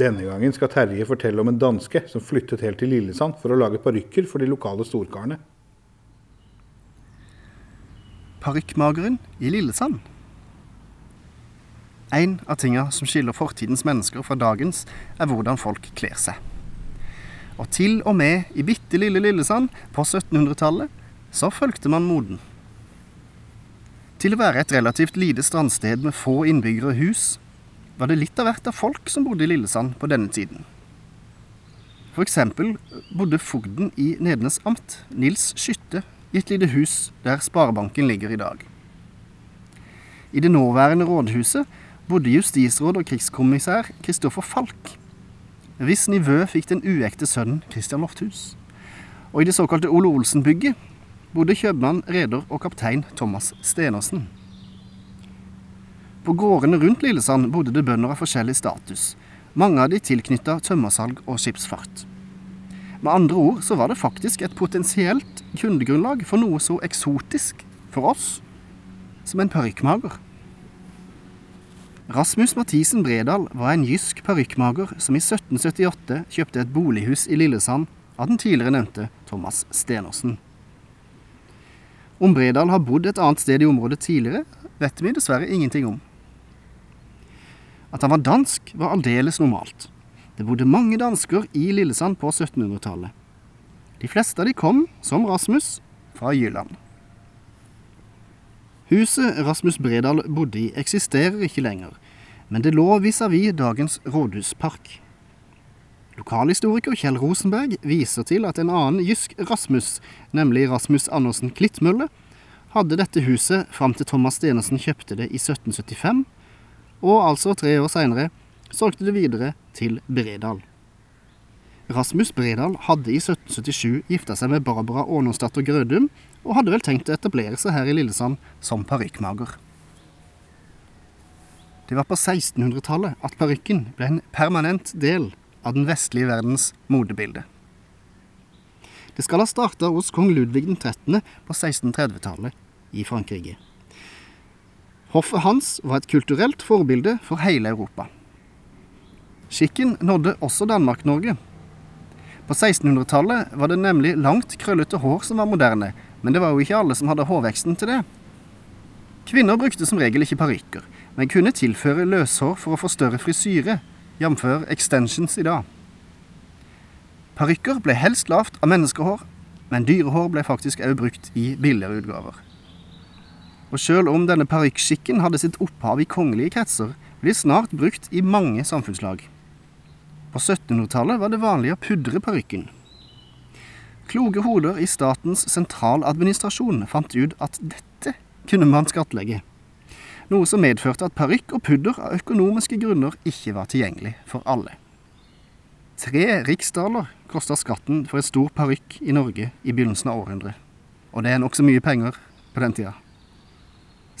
Denne gangen skal Terje fortelle om en danske som flyttet helt til Lillesand for å lage parykker for de lokale storkarene. Parykkmageren i Lillesand. En av tinga som skiller fortidens mennesker fra dagens, er hvordan folk kler seg. Og til og med i bitte lille Lillesand på 1700-tallet så fulgte man moden. Til å være et relativt lite strandsted med få innbyggere og hus, var det litt av hvert av folk som bodde i Lillesand på denne tiden. Eksempel bodde fogden i Nednes amt, Nils Skytte, i et lite hus der Sparebanken ligger i dag. I det nåværende rådhuset bodde justisråd og krigskommissær Kristoffer Falk, hvis nivø fikk den uekte sønnen Christian Lofthus. Og i det såkalte Ole Olsen-bygget bodde kjøpmann, reder og kaptein Thomas Stenersen. På gårdene rundt Lillesand bodde det bønder av forskjellig status, mange av de tilknytta tømmersalg og skipsfart. Med andre ord så var det faktisk et potensielt kundegrunnlag for noe så eksotisk for oss som en parykkmager. Rasmus Mathisen Bredal var en jysk parykkmager som i 1778 kjøpte et bolighus i Lillesand av den tidligere nevnte Thomas Stenersen. Om Bredal har bodd et annet sted i området tidligere, vet vi dessverre ingenting om. At han var dansk, var aldeles normalt. Det bodde mange dansker i Lillesand på 1700-tallet. De fleste av de kom, som Rasmus, fra Jylland. Huset Rasmus Bredal bodde i, eksisterer ikke lenger, men det lå vis-à-vis dagens rådhuspark. Lokalhistoriker Kjell Rosenberg viser til at en annen jysk Rasmus, nemlig Rasmus Andersen Klittmølle, hadde dette huset fram til Thomas Stenersen kjøpte det i 1775, og altså tre år seinere solgte det videre til Bredal. Rasmus Bredal hadde i 1777 gifta seg med Barbara Ånåsdatter Grødum, og hadde vel tenkt å etablere seg her i Lillesand som parykkmager. Det var på 1600-tallet at parykken ble en permanent del av den vestlige verdens modebilde. Det skal ha starta hos kong Ludvig 13. på 1630-tallet i Frankrike. Hoffet hans var et kulturelt forbilde for hele Europa. Skikken nådde også Danmark-Norge. På 1600-tallet var det nemlig langt, krøllete hår som var moderne, men det var jo ikke alle som hadde hårveksten til det. Kvinner brukte som regel ikke parykker, men kunne tilføre løshår for å få større frisyre, jf. extensions i dag. Parykker ble helst lavt av menneskehår, men dyrehår ble faktisk òg brukt i billigere utgaver. Og sjøl om denne parykkskikken hadde sitt opphav i kongelige kretser, blir snart brukt i mange samfunnslag. På 1700-tallet var det vanlig å pudre parykken. Kloke hoder i statens sentraladministrasjon fant ut at dette kunne man skattlegge noe som medførte at parykk og pudder av økonomiske grunner ikke var tilgjengelig for alle. Tre riksdaler kosta skatten for en stor parykk i Norge i begynnelsen av århundret, og det er nokså mye penger på den tida.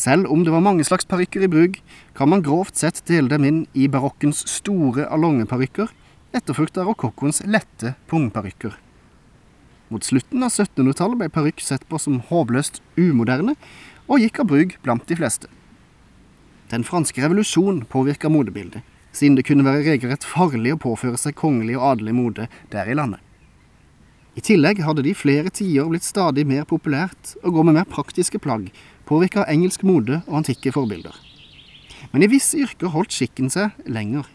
Selv om det var mange slags parykker i bruk, kan man grovt sett dele dem inn i barokkens store allongeparykker, etterfulgt av rokokkoens lette pungparykker. Mot slutten av 1700-tallet ble parykk sett på som håpløst umoderne, og gikk av bruk blant de fleste. Den franske revolusjon påvirka modebildet, siden det kunne være regelrett farlig å påføre seg kongelig og adelig mode der i landet. I tillegg hadde det i flere tiår blitt stadig mer populært å gå med mer praktiske plagg, påvirka av engelsk mode og antikke forbilder. Men i visse yrker holdt skikken seg lenger.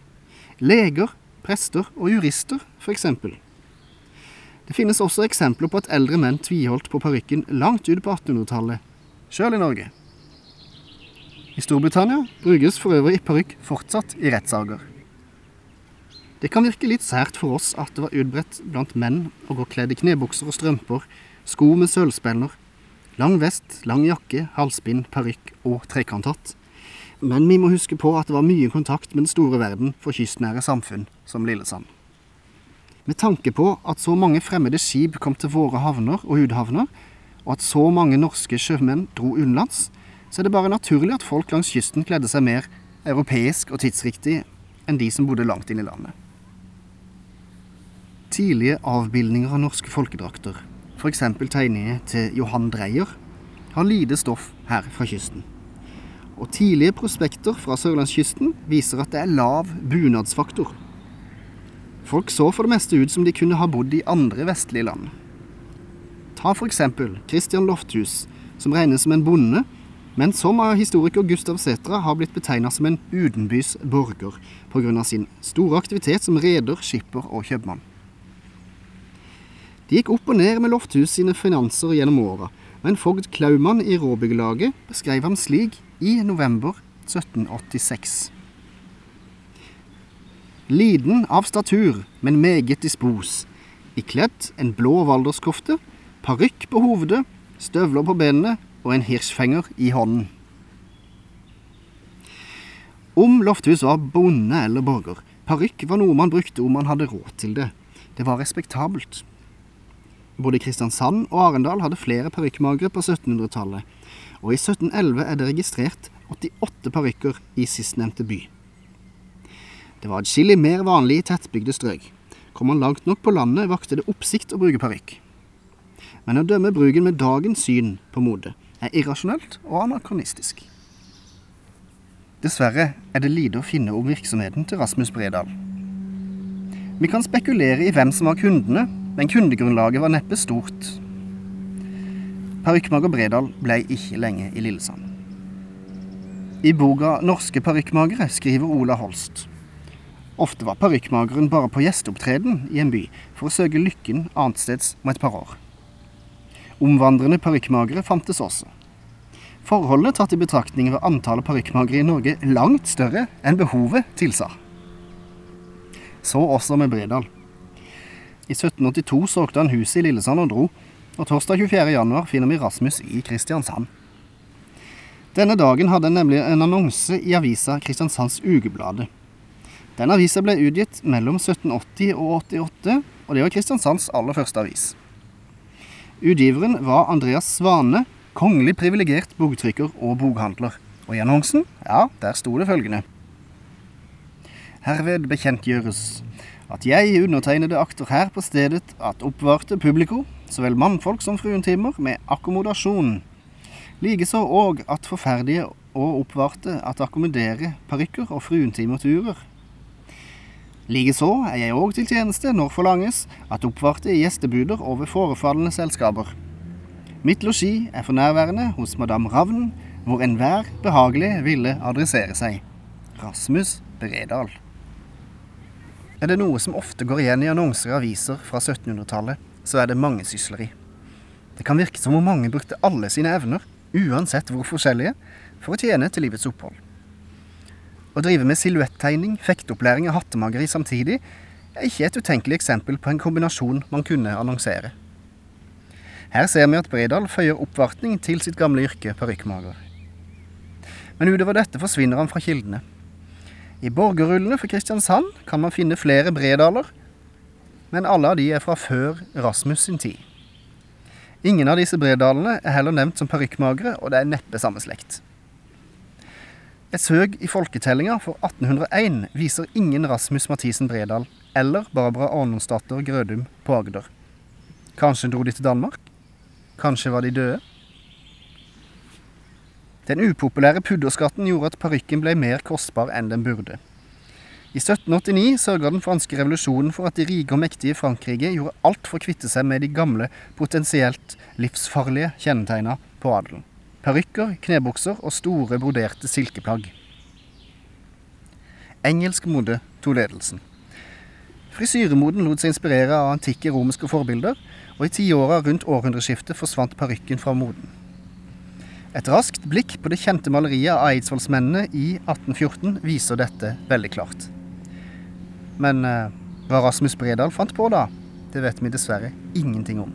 Leger, prester og jurister, eksempel. Det finnes også eksempler på at eldre menn tviholdt på parykken langt ut på 1800-tallet, sjøl i Norge. I Storbritannia brukes for øvrig parykk fortsatt i rettssaker. Det kan virke litt sært for oss at det var utbredt blant menn å gå kledd i knebukser og strømper, sko med sølvspenner, lang vest, lang jakke, halsbind, parykk og trekanthatt. Men vi må huske på at det var mye kontakt med den store verden for kystnære samfunn som Lillesand. Med tanke på at så mange fremmede skip kom til våre havner og uthavner, og at så mange norske sjømenn dro utenlands, så er det bare naturlig at folk langs kysten kledde seg mer europeisk og tidsriktig enn de som bodde langt inn i landet. Tidlige avbildninger av norske folkedrakter, f.eks. tegninger til Johan Dreyer, har lite stoff her fra kysten. Og tidlige prospekter fra sørlandskysten viser at det er lav bunadsfaktor. Folk så for det meste ut som de kunne ha bodd i andre vestlige land. Ta eksempel Christian Lofthus, som regnes som en bonde, men som av historiker Gustav Sætra har blitt betegna som en utenbys borger pga. sin store aktivitet som reder, skipper og kjøpmann. Det gikk opp og ned med Lofthus sine finanser gjennom åra, men fogd Klaumann i Råbyggelaget beskrev ham slik i november 1786. Liden av statur, men meget dispos. Ikledd en blå valderskofte, parykk på hovedet, støvler på benene og en hirsfenger i hånden. Om Lofthus var bonde eller borger, parykk var noe man brukte om man hadde råd til det. Det var respektabelt. Både Kristiansand og Arendal hadde flere parykkmagere på 1700-tallet, og i 1711 er det registrert 88 parykker i sistnevnte by. Det var adskillig mer vanlig i tettbygde strøk. Kom man langt nok på landet, vakte det oppsikt å bruke parykk. Men å dømme bruken med dagens syn på mode er irrasjonelt og anakronistisk. Dessverre er det lite å finne om virksomheten til Rasmus Bredal. Vi kan spekulere i hvem som var kundene, men kundegrunnlaget var neppe stort. Parykkmager Bredal ble ikke lenge i Lillesand. I boka 'Norske parykkmagere' skriver Ola Holst Ofte var parykkmageren bare på gjesteopptreden i en by for å søke lykken annetsteds om et par år. Omvandrende parykkmagere fantes også. Forholdet tatt i betraktning var antallet parykkmagere i Norge langt større enn behovet tilsa. Så også med Bredal. I 1782 solgte han huset i Lillesand og dro, og torsdag 24. januar finner vi Rasmus i Kristiansand. Denne dagen hadde han nemlig en annonse i avisa Kristiansands Ugebladet den avisa ble utgitt mellom 1780 og 88, og det var Kristiansands aller første avis. Utgiveren var Andreas Svane, kongelig privilegert bogtrykker og bokhandler. Og i annonsen, ja, der sto det følgende. Herved bekjentgjøres at jeg undertegnede akter her på stedet at oppvarte publiko, så vel mannfolk som fruentimer, med akkommodasjon. Likeså òg at forferdige og oppvarte at akkommodere parykker og fruentimerturer Likeså er jeg òg til tjeneste når forlanges at oppvarte gjestebuder over forefallende selskaper. Mitt losji er for nærværende hos madam Ravn, hvor enhver behagelig ville adressere seg. Rasmus Bredal. Er det noe som ofte går igjen i annonser i aviser fra 1700-tallet, så er det mangesysleri. Det kan virke som om mange brukte alle sine evner, uansett hvor forskjellige, for å tjene til livets opphold. Å drive med silhuettegning, fekteopplæring og hattemageri samtidig er ikke et utenkelig eksempel på en kombinasjon man kunne annonsere. Her ser vi at Bredal føyer oppvartning til sitt gamle yrke parykkmager. Men utover dette forsvinner han fra kildene. I borgerrullene for Kristiansand kan man finne flere Bredaler, men alle av de er fra før Rasmus sin tid. Ingen av disse Bredalene er heller nevnt som parykkmagere, og det er neppe samme slekt. Et søk i folketellinga for 1801 viser ingen Rasmus Mathisen Bredal eller Barbara Arnonsdatter Grødum på Agder. Kanskje dro de til Danmark? Kanskje var de døde? Den upopulære pudderskatten gjorde at parykken ble mer kostbar enn den burde. I 1789 sørga den franske revolusjonen for at de rike og mektige Frankrike gjorde alt for å kvitte seg med de gamle, potensielt livsfarlige kjennetegna på adelen parykker, knebukser og store broderte silkeplagg. Engelsk mode tok ledelsen. Frisyremoden lot seg inspirere av antikke romerske forbilder, og i tiåra rundt århundreskiftet forsvant parykken fra moden. Et raskt blikk på det kjente maleriet av eidsvollsmennene i 1814 viser dette veldig klart. Men eh, hva Rasmus Bredal fant på da, det vet vi dessverre ingenting om.